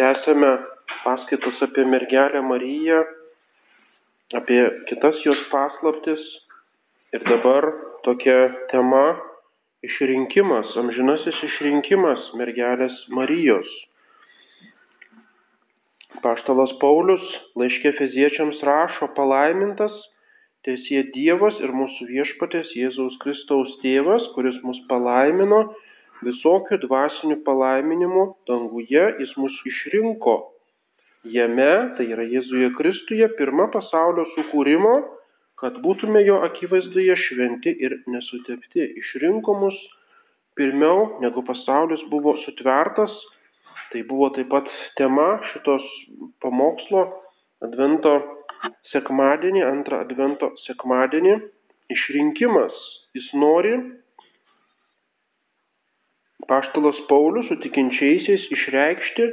tęsėme paskaitas apie mergelę Mariją, apie kitas jos paslaptis. Ir dabar tokia tema - išrinkimas, amžinasis išrinkimas mergelės Marijos. Paštalas Paulius laiškė feziečiams rašo palaimintas, tiesie Dievas ir mūsų viešpatės Jėzaus Kristaus tėvas, kuris mus palaimino visokių dvasinių palaiminimų danguje, jis mus išrinko. Jame, tai yra Jėzuje Kristuje, pirma pasaulio sukūrimo, kad būtume jo akivaizdoje šventi ir nesutepti. Išrinko mus pirmiau, negu pasaulis buvo sutvertas. Tai buvo taip pat tema šitos pamokslo Advento sekmadienį, antrą Advento sekmadienį. Išrinkimas. Jis nori Paštalas Paulius su tikinčiaisiais išreikšti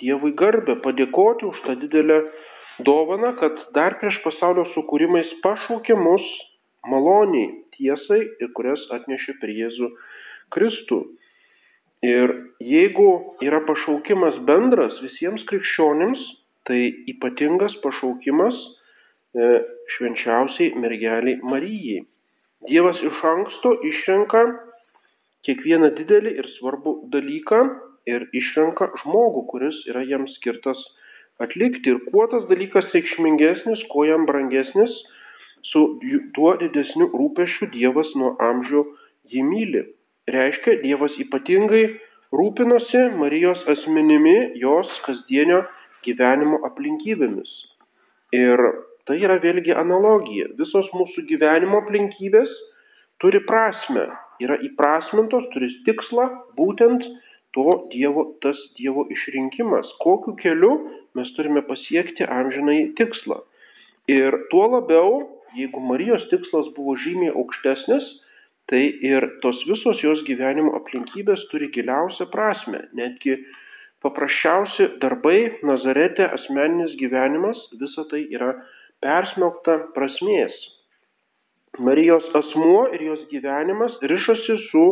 Dievui garbę, padėkoti už tą didelę dovaną, kad dar prieš pasaulio sukūrimais pašaukė mus maloniai tiesai kurias atnešė per Jėzų Kristų. Ir jeigu yra pašaukimas bendras visiems krikščionims, tai ypatingas pašaukimas e, švenčiausiai mergeliai Marijai. Dievas iš anksto išrenka kiekvieną didelį ir svarbų dalyką ir išrenka žmogų, kuris yra jam skirtas atlikti. Ir kuo tas dalykas reikšmingesnis, kuo jam brangesnis, su tuo didesniu rūpešiu Dievas nuo amžių jį myli. Reiškia, Dievas ypatingai rūpinosi Marijos asmenimi, jos kasdienio gyvenimo aplinkybėmis. Ir tai yra vėlgi analogija. Visos mūsų gyvenimo aplinkybės turi prasme yra įprasmintos, turi tikslą, būtent to Dievo, tas Dievo išrinkimas. Kokiu keliu mes turime pasiekti amžinai tikslą. Ir tuo labiau, jeigu Marijos tikslas buvo žymiai aukštesnis, tai ir tos visos jos gyvenimo aplinkybės turi giliausią prasme. Netgi paprasčiausi darbai, Nazarete, asmeninis gyvenimas, visa tai yra persmelkta prasmės. Marijos asmuo ir jos gyvenimas rišasi su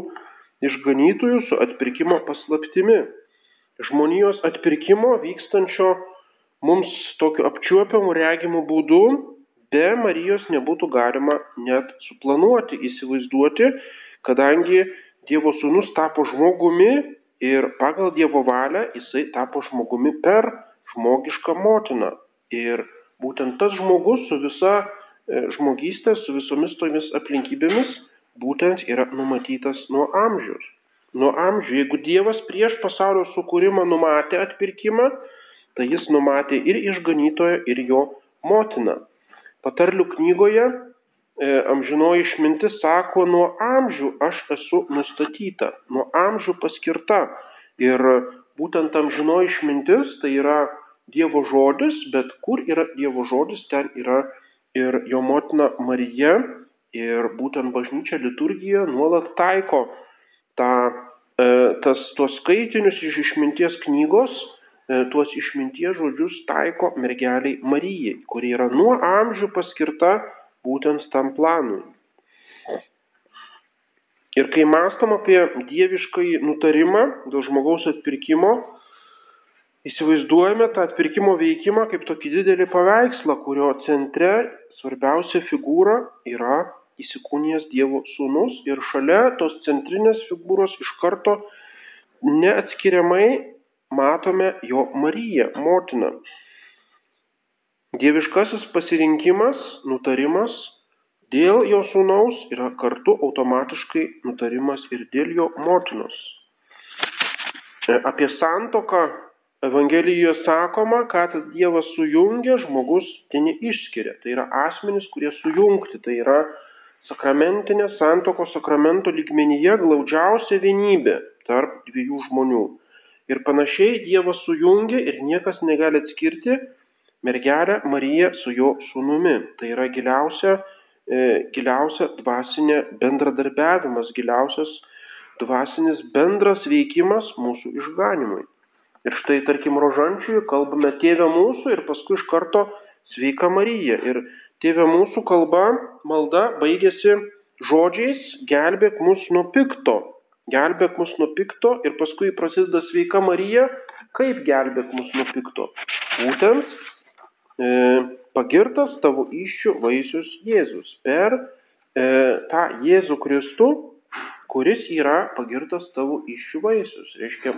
išganytojų, su atpirkimo paslaptimi. Žmonijos atpirkimo vykstančio mums tokiu apčiuopiamu regimu būdu be Marijos nebūtų galima net suplanuoti, įsivaizduoti, kadangi Dievo sūnus tapo žmogumi ir pagal Dievo valią jisai tapo žmogumi per žmogišką motiną. Ir būtent tas žmogus su visa žmogystė su visomis tomis aplinkybėmis būtent yra numatytas nuo amžiaus. Nuo amžių, jeigu Dievas prieš pasaulio sukūrimą numatė atpirkimą, tai jis numatė ir išganytoją, ir jo motiną. Patarlių knygoje e, amžinoji išmintis sako, nuo amžių aš esu nustatyta, nuo amžių paskirta. Ir būtent amžinoji išmintis tai yra Dievo žodis, bet kur yra Dievo žodis, ten yra ir jo motina Marija ir būtent bažnyčia liturgija nuolat taiko tą, e, tas, tuos skaitinius iš išminties knygos, e, tuos išminties žodžius taiko mergeliai Marijai, kuri yra nuo amžių paskirta būtent tam planui. Ir kai mastom apie dieviškai nutarimą dėl žmogaus atpirkimo, Įsivaizduojame tą atpirkimo veikimą kaip tokį didelį paveikslą, kurio centre svarbiausia figūra yra įsikūnijęs Dievo sūnus ir šalia tos centrinės figūros iš karto neatskiriamai matome jo Mariją, motiną. Dieviškasis pasirinkimas, nutarimas dėl jo sūnaus yra kartu automatiškai nutarimas ir dėl jo motinos. Apie santoką Evangelijoje sakoma, kad Dievas sujungia, žmogus ten išskiria. Tai yra asmenys, kurie sujungti. Tai yra sakramentinė santoko sakramento lygmenyje glaudžiausia vienybė tarp dviejų žmonių. Ir panašiai Dievas sujungia ir niekas negali atskirti mergelę Mariją su jo sūnumi. Tai yra giliausia, e, giliausia dvasinė bendradarbiavimas, giliausias dvasinis bendras veikimas mūsų išganimui. Ir štai, tarkim, rožančiui kalbame Tėvę mūsų ir paskui iš karto sveika Marija. Ir Tėvė mūsų kalba, malda baigėsi žodžiais gelbėk mus nuo pikto. gelbėk mus nuo pikto ir paskui prasideda sveika Marija, kaip gelbėk mus nuo pikto. Būtent e, pagirtas tavo iššių vaisius Jėzus per e, tą Jėzų Kristų, kuris yra pagirtas tavo iššių vaisius. Reiškia,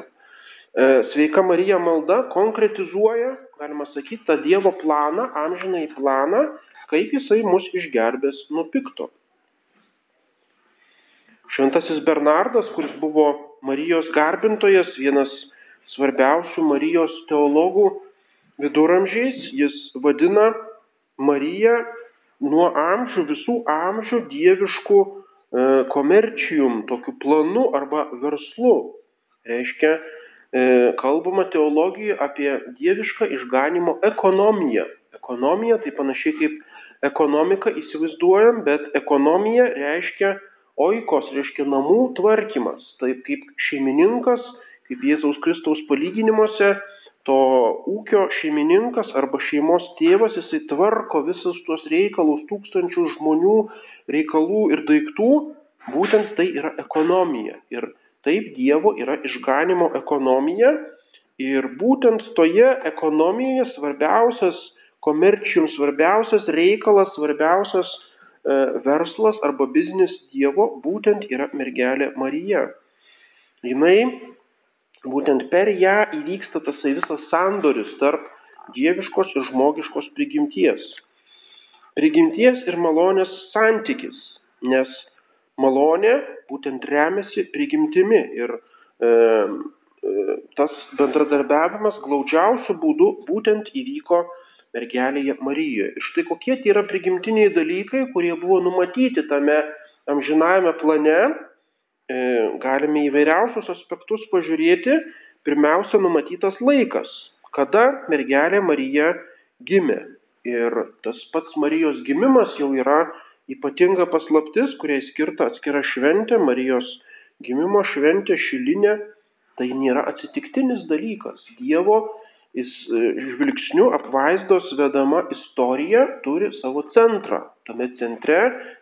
sveika Marija malda konkretizuoja, galima sakyti, tą Dievo planą, amžinai planą, kaip jisai mus išgelbės nuo pikto. Šventasis Bernardas, kuris buvo Marijos garbintojas, vienas svarbiausių Marijos teologų viduramžiais, jis vadina Mariją nuo amžių, visų amžių dieviškų e, komercijum, tokiu planu arba verslu. Reiškia, e, kalbama teologijoje apie dievišką išganimo ekonomiją. Ekonomija tai panašiai kaip ekonomika įsivaizduojam, bet ekonomija reiškia oikos reiškia namų tvarkymas, taip kaip šeimininkas, kaip Jėzaus Kristaus palyginimuose, to ūkio šeimininkas arba šeimos tėvas, jisai tvarko visus tuos reikalus, tūkstančių žmonių reikalų ir daiktų, būtent tai yra ekonomija. Ir taip Dievo yra išganimo ekonomija. Ir būtent toje ekonomijoje svarbiausias komercijum, svarbiausias reikalas, svarbiausias E, verslas arba biznis Dievo būtent yra mergelė Marija. Jinai, būtent per ją įvyksta tasai visas sandoris tarp dieviškos ir žmogiškos prigimties. Prigimties ir malonės santykis, nes malonė būtent remiasi prigimtimi ir e, e, tas bendradarbiavimas glaudžiausių būdų būtent įvyko mergelėje Marijoje. Ir štai kokie tai yra prigimtiniai dalykai, kurie buvo numatyti tame amžinajame plane, e, galime įvairiausius aspektus pažiūrėti. Pirmiausia, numatytas laikas, kada mergelė Marija gimė. Ir tas pats Marijos gimimas jau yra ypatinga paslaptis, kuriai skirta atskira šventė, Marijos gimimo šventė šilinė. Tai nėra atsitiktinis dalykas. Dievo jis e, žvilgsniu apvaizdos vedama istorija turi savo centrą. Tame centre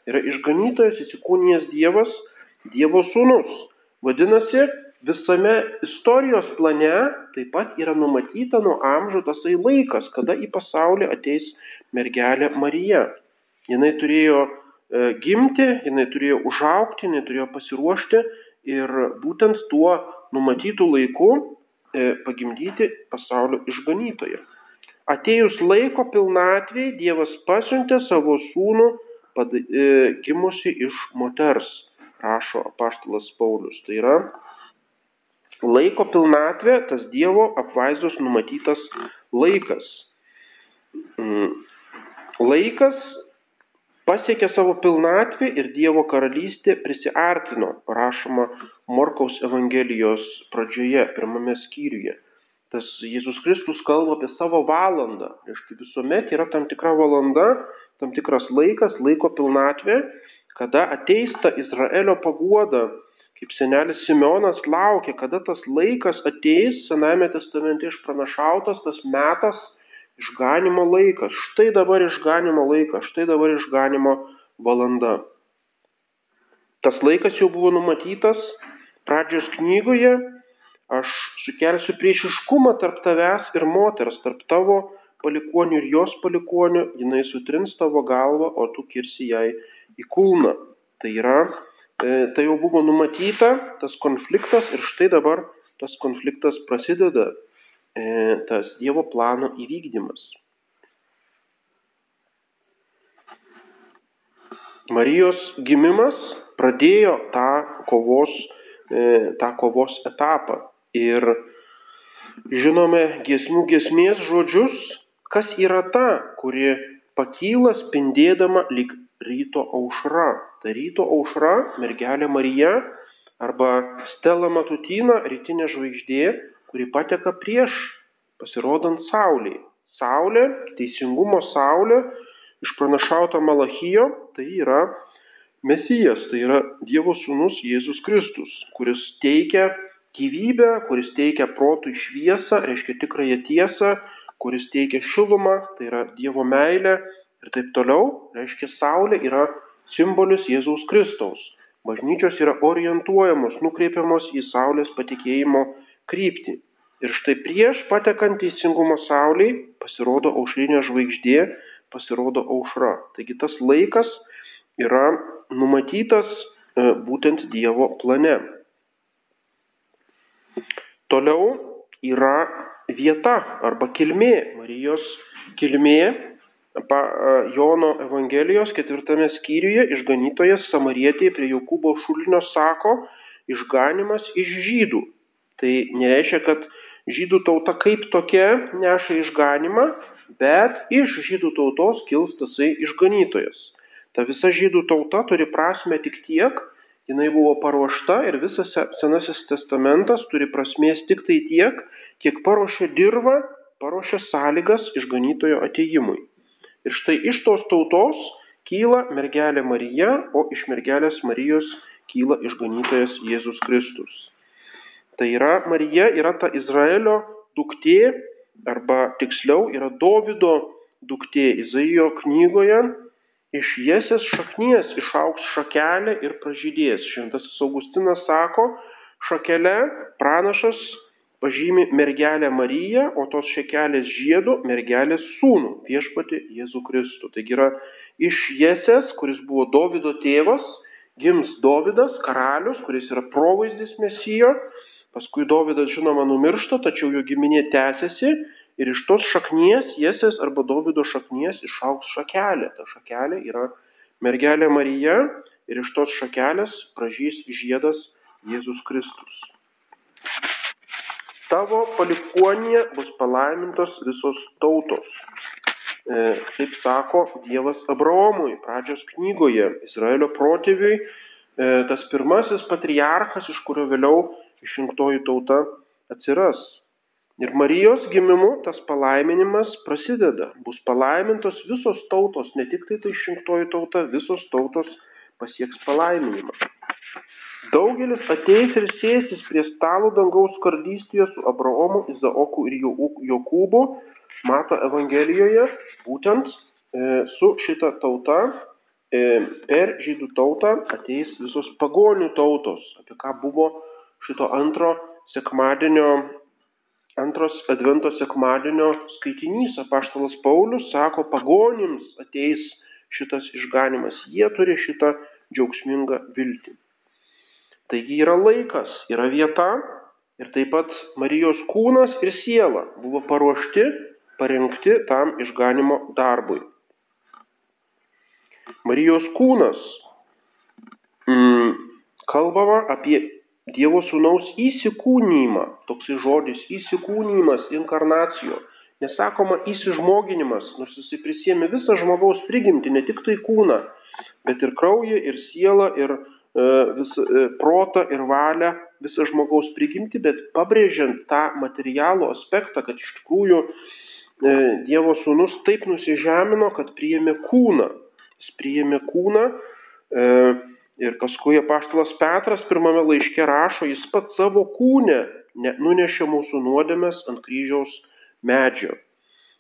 yra išganytojas įsikūnijęs Dievas, Dievo sūnus. Vadinasi, visame istorijos plane taip pat yra numatyta nuo amžių tasai laikas, kada į pasaulį ateis mergelė Marija. Jis turėjo e, gimti, jinai turėjo užaukti, jinai turėjo pasiruošti ir būtent tuo numatytų laiku E, pagimdyti pasaulio išganytoją. Atėjus laiko pilnatvėj Dievas pasiuntė savo sūnų pad, e, gimusi iš moters, rašo apaštalas Paulius. Tai yra laiko pilnatvė, tas Dievo apvaizdos numatytas laikas. Mm. Laikas pasiekė savo pilnatvę ir Dievo karalystė prisiartino, rašoma Morkaus Evangelijos pradžioje, pirmame skyriuje. Tas Jėzus Kristus kalba apie savo valandą. Reiškia, visuomet yra tam tikra valanda, tam tikras laikas, laiko pilnatvė, kada ateis ta Izraelio paguoda, kaip senelis Simeonas laukia, kada tas laikas ateis, Sename testamente išpranašautas tas metas, išganimo laikas. Štai dabar išganimo laikas, štai dabar išganimo valanda. Tas laikas jau buvo numatytas pradžios knygoje. Aš sukelsiu priešiškumą tarp tavęs ir moters, tarp tavo palikonių ir jos palikonių, jinai sutrins tavo galvą, o tu kirsi jai į kulną. Tai yra, e, tai jau buvo numatyta, tas konfliktas ir štai dabar tas konfliktas prasideda. E, tas Dievo plano įvykdymas. Marijos gimimas pradėjo tą kovos, e, tą kovos etapą. Ir žinome giesmių giesmės žodžius, kas yra ta, kuri pakyla spindėdama lyg ryto aušra. Ta ryto aušra, mergelė Marija arba Stela Matutina, rytinė žvaigždė, kuri pateka prieš pasirodant Saulėje. Saulė, teisingumo Saulė, išpranašauta Malachijo, tai yra Mesijas, tai yra Dievo sūnus Jėzus Kristus, kuris teikia gyvybę, kuris teikia protui šviesą, reiškia tikrąją tiesą, kuris teikia šilumą, tai yra Dievo meilė ir taip toliau, reiškia Saulė yra simbolis Jėzaus Kristaus. Bažnyčios yra orientuojamos, nukreipiamos į Saulės patikėjimo kryptį. Ir štai prieš patekant teisingumo Sauliai pasirodo aušrinė žvaigždė, pasirodo aušra. Taigi tas laikas yra numatytas e, būtent Dievo plane. Toliau yra vieta arba kilmė, Marijos kilmė Jono Evangelijos ketvirtame skyriuje išganytojas samarietė prie Jokūbo šulinio sako išganimas iš žydų. Tai nereiškia, kad žydų tauta kaip tokia neša išganimą, bet iš žydų tautos kils tasai išganytojas. Ta visa žydų tauta turi prasme tik tiek, jinai buvo paruošta ir visas Senasis testamentas turi prasmės tik tai tiek, kiek paruošė dirbą, paruošė sąlygas išganytojo ateimui. Ir štai iš tos tautos kyla mergelė Marija, o iš mergelės Marijos kyla išganytojas Jėzus Kristus. Tai yra Marija yra ta Izraelio duktė, arba tiksliau yra Dovido duktė Izaijo knygoje. Iš Jėsės šaknies išauks šakelė ir pražydės. Šventasis Augustinas sako, šakelė pranašas pažymi mergelę Mariją, o tos šekelės žiedu mergelės sūnų viešpati Jėzų Kristų. Taigi yra iš Jėsės, kuris buvo Davido tėvas, gims Davidas, karalius, kuris yra provaizdis mesijo, paskui Davidas žinoma numiršta, tačiau jo giminė tęsiasi ir iš tos šaknies, Jėsės arba Davido šaknies išauks šakelė. Ta šakelė yra mergelė Marija ir iš tos šakelės pražys žiedas Jėzus Kristus. Tavo palikuonėje bus palaimintos visos tautos. E, taip sako Dievas Abraomui pradžios knygoje, Izraelio protėviui, e, tas pirmasis patriarchas, iš kurio vėliau išrinktoji tauta atsiras. Ir Marijos gimimu tas palaiminimas prasideda. Bus palaimintos visos tautos, ne tik tai tai išrinktoji tauta, visos tautos pasieks palaiminimą. Daugelis ateis ir sėsis prie stalo dangaus karalystėje su Abraomu, Izaoku ir Jokūbu, mato Evangelijoje, būtent e, su šita tauta, e, per žydų tautą ateis visos pagonių tautos, apie ką buvo šito antro sekmadienio, antros advento sekmadienio skaitinys. Apaštalas Paulius sako, pagonims ateis šitas išganimas, jie turi šitą džiaugsmingą viltį. Taigi yra laikas, yra vieta ir taip pat Marijos kūnas ir siela buvo paruošti, parengti tam išganimo darbui. Marijos kūnas mm, kalbama apie Dievo sūnaus įsikūnymą, toksai žodis įsikūnymas, inkarnacijo. Nesakoma įsižmoginimas, nors jisai prisėmė visą žmogaus prigimtį, ne tik tai kūną, bet ir kraują, ir sielą, ir E, vis, e, protą ir valią, visą žmogaus prigimti, bet pabrėžiant tą materialų aspektą, kad iš tikrųjų e, Dievo sūnus taip nusižemino, kad priėmė kūną. Jis priėmė kūną ir paskui apaštalas Petras pirmame laiške rašo, jis pat savo kūnę nunešė mūsų nuodėmės ant kryžiaus medžio.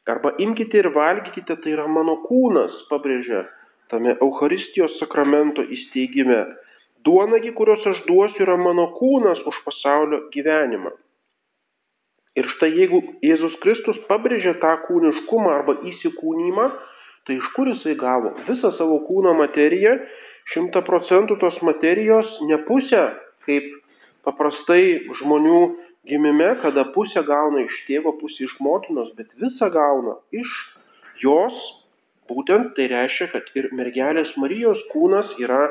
Arba imkite ir valgykite, tai yra mano kūnas, pabrėžia tame Euharistijos sakramento įsteigime. Duonagi, kurios aš duosiu, yra mano kūnas už pasaulio gyvenimą. Ir štai jeigu Jėzus Kristus pabrėžė tą kūniškumą arba įsikūnymą, tai iš kur jisai gavo visą savo kūno materiją, šimta procentų tos materijos, ne pusę, kaip paprastai žmonių gimime, kada pusę gauna iš tėvo, pusę iš motinos, bet visą gauna iš jos, būtent tai reiškia, kad ir mergelės Marijos kūnas yra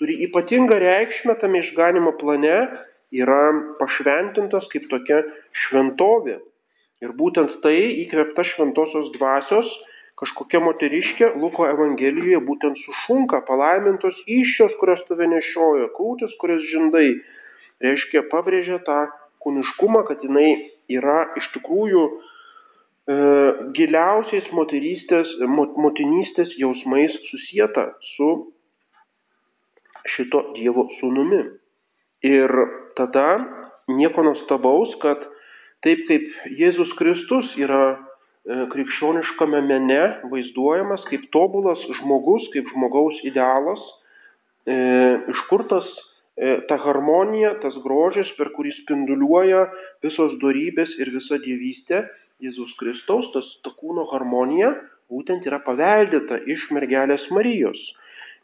turi ypatingą reikšmę tame išganimo plane, yra pašventintas kaip tokia šventovė. Ir būtent tai įkvepta šventosios dvasios kažkokia moteriškė Luko Evangelijoje būtent sušunka palaimintos iššios, kurios tave nešioja, krūtis, kurias žindai. Reiškia, pabrėžia tą kūniškumą, kad jinai yra iš tikrųjų e, giliausiais moterystės, motinystės jausmais susijęta su šito Dievo sūnumi. Ir tada nieko nuostabaus, kad taip kaip Jėzus Kristus yra krikščioniškame mene vaizduojamas kaip tobulas žmogus, kaip žmogaus idealas, e, iš kur tas, e, ta harmonija, tas grožis, per kurį spinduliuoja visos darybės ir visa dievystė Jėzus Kristaus, tas ta kūno harmonija būtent yra paveldėta iš mergelės Marijos.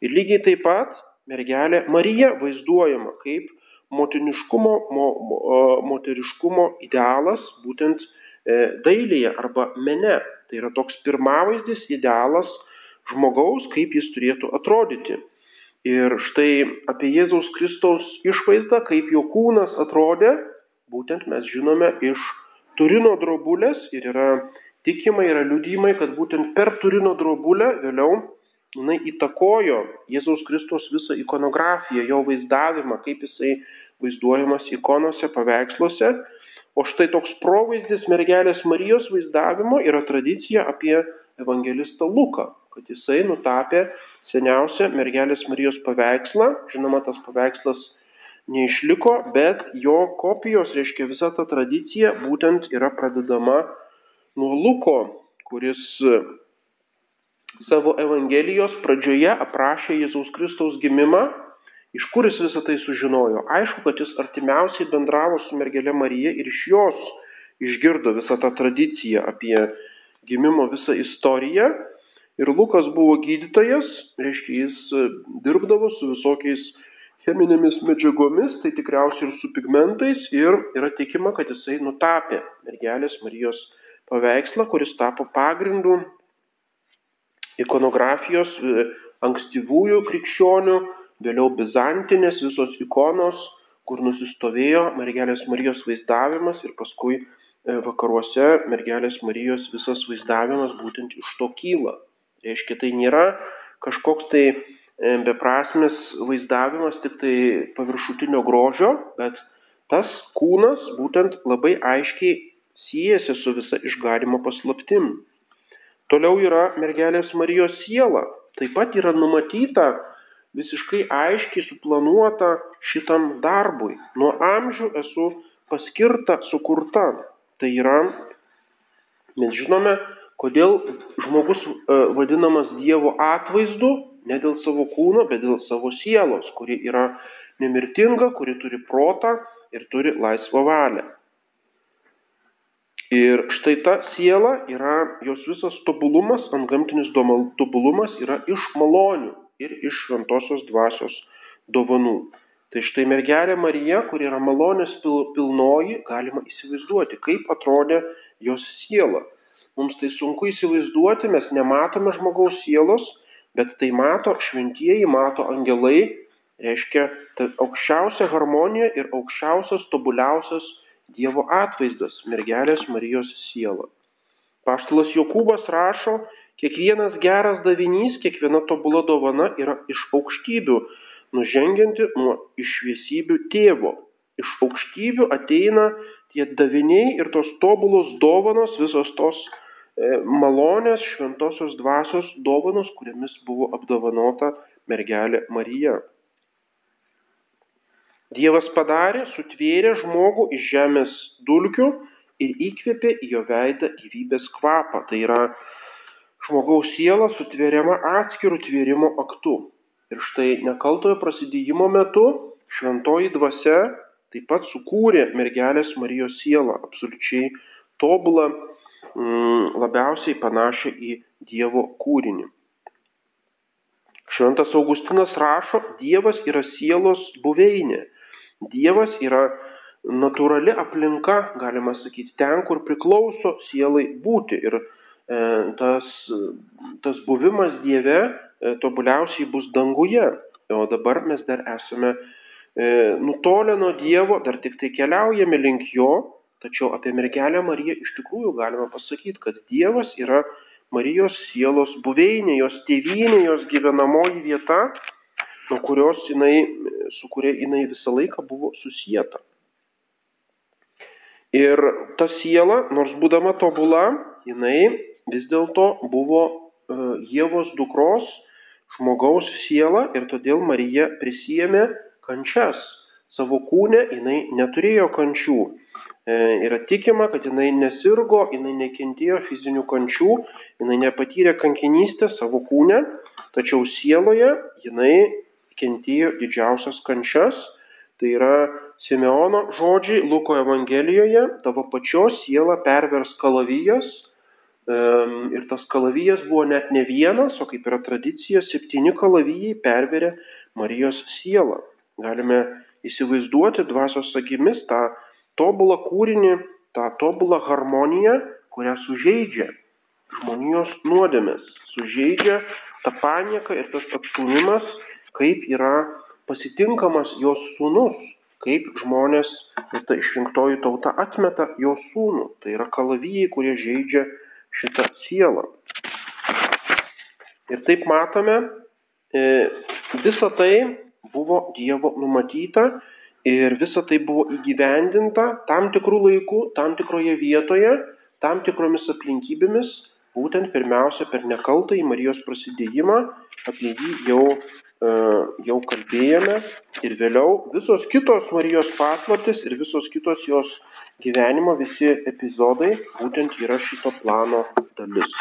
Ir lygiai taip pat mergelė Marija vaizduojama kaip motiniškumo, mo, mo, moteriškumo idealas būtent e, dailėje arba mene. Tai yra toks pirmavaizdis idealas žmogaus, kaip jis turėtų atrodyti. Ir štai apie Jėzaus Kristaus išvaizdą, kaip jo kūnas atrodė, būtent mes žinome iš Turino drobulės ir yra tikimai, yra liudymai, kad būtent per Turino drobulę vėliau jinai įtakojo Jėzaus Kristos visą ikonografiją, jo vaizdavimą, kaip jisai vaizduojamas ikonose, paveiksluose. O štai toks provaizdis mergelės Marijos vaizdavimo yra tradicija apie evangelistą Luką, kad jisai nutapė seniausią mergelės Marijos paveikslą. Žinoma, tas paveikslas neišliko, bet jo kopijos, reiškia visa ta tradicija, būtent yra pradedama nuo Luko, kuris savo Evangelijos pradžioje aprašė Jėzaus Kristaus gimimą, iš kur jis visą tai sužinojo. Aišku, kad jis artimiausiai bendravo su mergelė Marija ir iš jos išgirdo visą tą tradiciją apie gimimo visą istoriją. Ir Lukas buvo gydytojas, reiškia, jis dirbdavo su visokiais cheminėmis medžiagomis, tai tikriausiai ir su pigmentais ir yra tikima, kad jisai nutapė mergelės Marijos paveikslą, kuris tapo pagrindu ikonografijos e, ankstyvųjų krikščionių, vėliau bizantinės visos ikonos, kur nusistovėjo mergelės Marijos vaizdavimas ir paskui e, vakaruose mergelės Marijos visas vaizdavimas būtent iš to kyla. Reiškia, tai nėra kažkoks tai e, beprasmis vaizdavimas tik tai paviršutinio grožio, bet tas kūnas būtent labai aiškiai siejasi su visa išganimo paslaptim. Toliau yra mergelės Marijos siela. Taip pat yra numatyta visiškai aiškiai suplanuota šitam darbui. Nuo amžių esu paskirta, sukurta. Tai yra, mes žinome, kodėl žmogus e, vadinamas Dievo atvaizdu, ne dėl savo kūno, bet dėl savo sielos, kuri yra nemirtinga, kuri turi protą ir turi laisvą valią. Ir štai ta siela yra, jos visas tobulumas, antgamtinis tobulumas yra iš malonių ir iš šventosios dvasios dovanų. Tai štai mergelė Marija, kuri yra malonės pilnoji, galima įsivaizduoti, kaip atrodė jos siela. Mums tai sunku įsivaizduoti, mes nematome žmogaus sielos, bet tai mato šventieji, mato angelai, reiškia, tai aukščiausia harmonija ir aukščiausias, tobuliausias Dievo atvaizdas mergelės Marijos siela. Paštalas Jokūbas rašo, kiekvienas geras davinys, kiekviena tobula dovana yra iš aukštybių, nužengianti nuo išviesybių tėvo. Iš aukštybių ateina tie daviniai ir tos tobulos dovanos, visos tos e, malonės, šventosios dvasios dovanos, kuriamis buvo apdovanota mergelė Marija. Dievas padarė, sutvėrė žmogų iš žemės dulkių ir įkvėpė jo veidą gyvybės kvapą. Tai yra žmogaus siela sutveriama atskirų tvėrimo aktu. Ir štai nekaltojo prasidėjimo metu šventoji dvasia taip pat sukūrė mergelės Marijos sielą, absoliučiai tobulą, mm, labiausiai panašią į Dievo kūrinį. Šventas Augustinas rašo, Dievas yra sielos buveinė. Dievas yra natūrali aplinka, galima sakyti, ten, kur priklauso sielai būti. Ir tas, tas buvimas Dieve e, tobuliausiai bus danguje. O dabar mes dar esame e, nutolę nuo Dievo, dar tik tai keliaujame link Jo, tačiau apie mergelę Mariją iš tikrųjų galima pasakyti, kad Dievas yra Marijos sielos buveinė, jos tėvynė, jos gyvenamoji vieta nuo kurios jinai, su kuria jinai visą laiką buvo susijęta. Ir ta siela, nors būdama tobula, jinai vis dėlto buvo Jėvos dukros žmogaus siela ir todėl Marija prisijėmė kančias. Savo kūne jinai neturėjo kančių. E, yra tikima, kad jinai nesirgo, jinai nekentėjo fizinių kančių, jinai nepatyrė kankinystę savo kūne, tačiau sieloje jinai kentėjo didžiausias kančias. Tai yra Simeono žodžiai Luko Evangelijoje, tavo pačios siela pervers kalavijas. Ir tas kalavijas buvo net ne vienas, o kaip yra tradicija, septyni kalavijai perverė Marijos sielą. Galime įsivaizduoti dvasios akimis tą tobulą kūrinį, tą tobulą harmoniją, kurią sužeidžia žmonijos nuodėmės, sužeidžia tą panieką ir tas atstumimas, kaip yra pasitinkamas jos sūnus, kaip žmonės ta išrinktoji tauta atmeta jo sūnų. Tai yra kalavijai, kurie žaidžia šitą sielą. Ir taip matome, e, visa tai buvo Dievo numatyta ir visa tai buvo įgyvendinta tam tikrų laikų, tam tikroje vietoje, tam tikromis aplinkybėmis būtent pirmiausia per nekaltąjį Marijos prasidėjimą, apie jį jau, e, jau kalbėjome ir vėliau visos kitos Marijos paslaptis ir visos kitos jos gyvenimo, visi epizodai būtent yra šito plano dalis.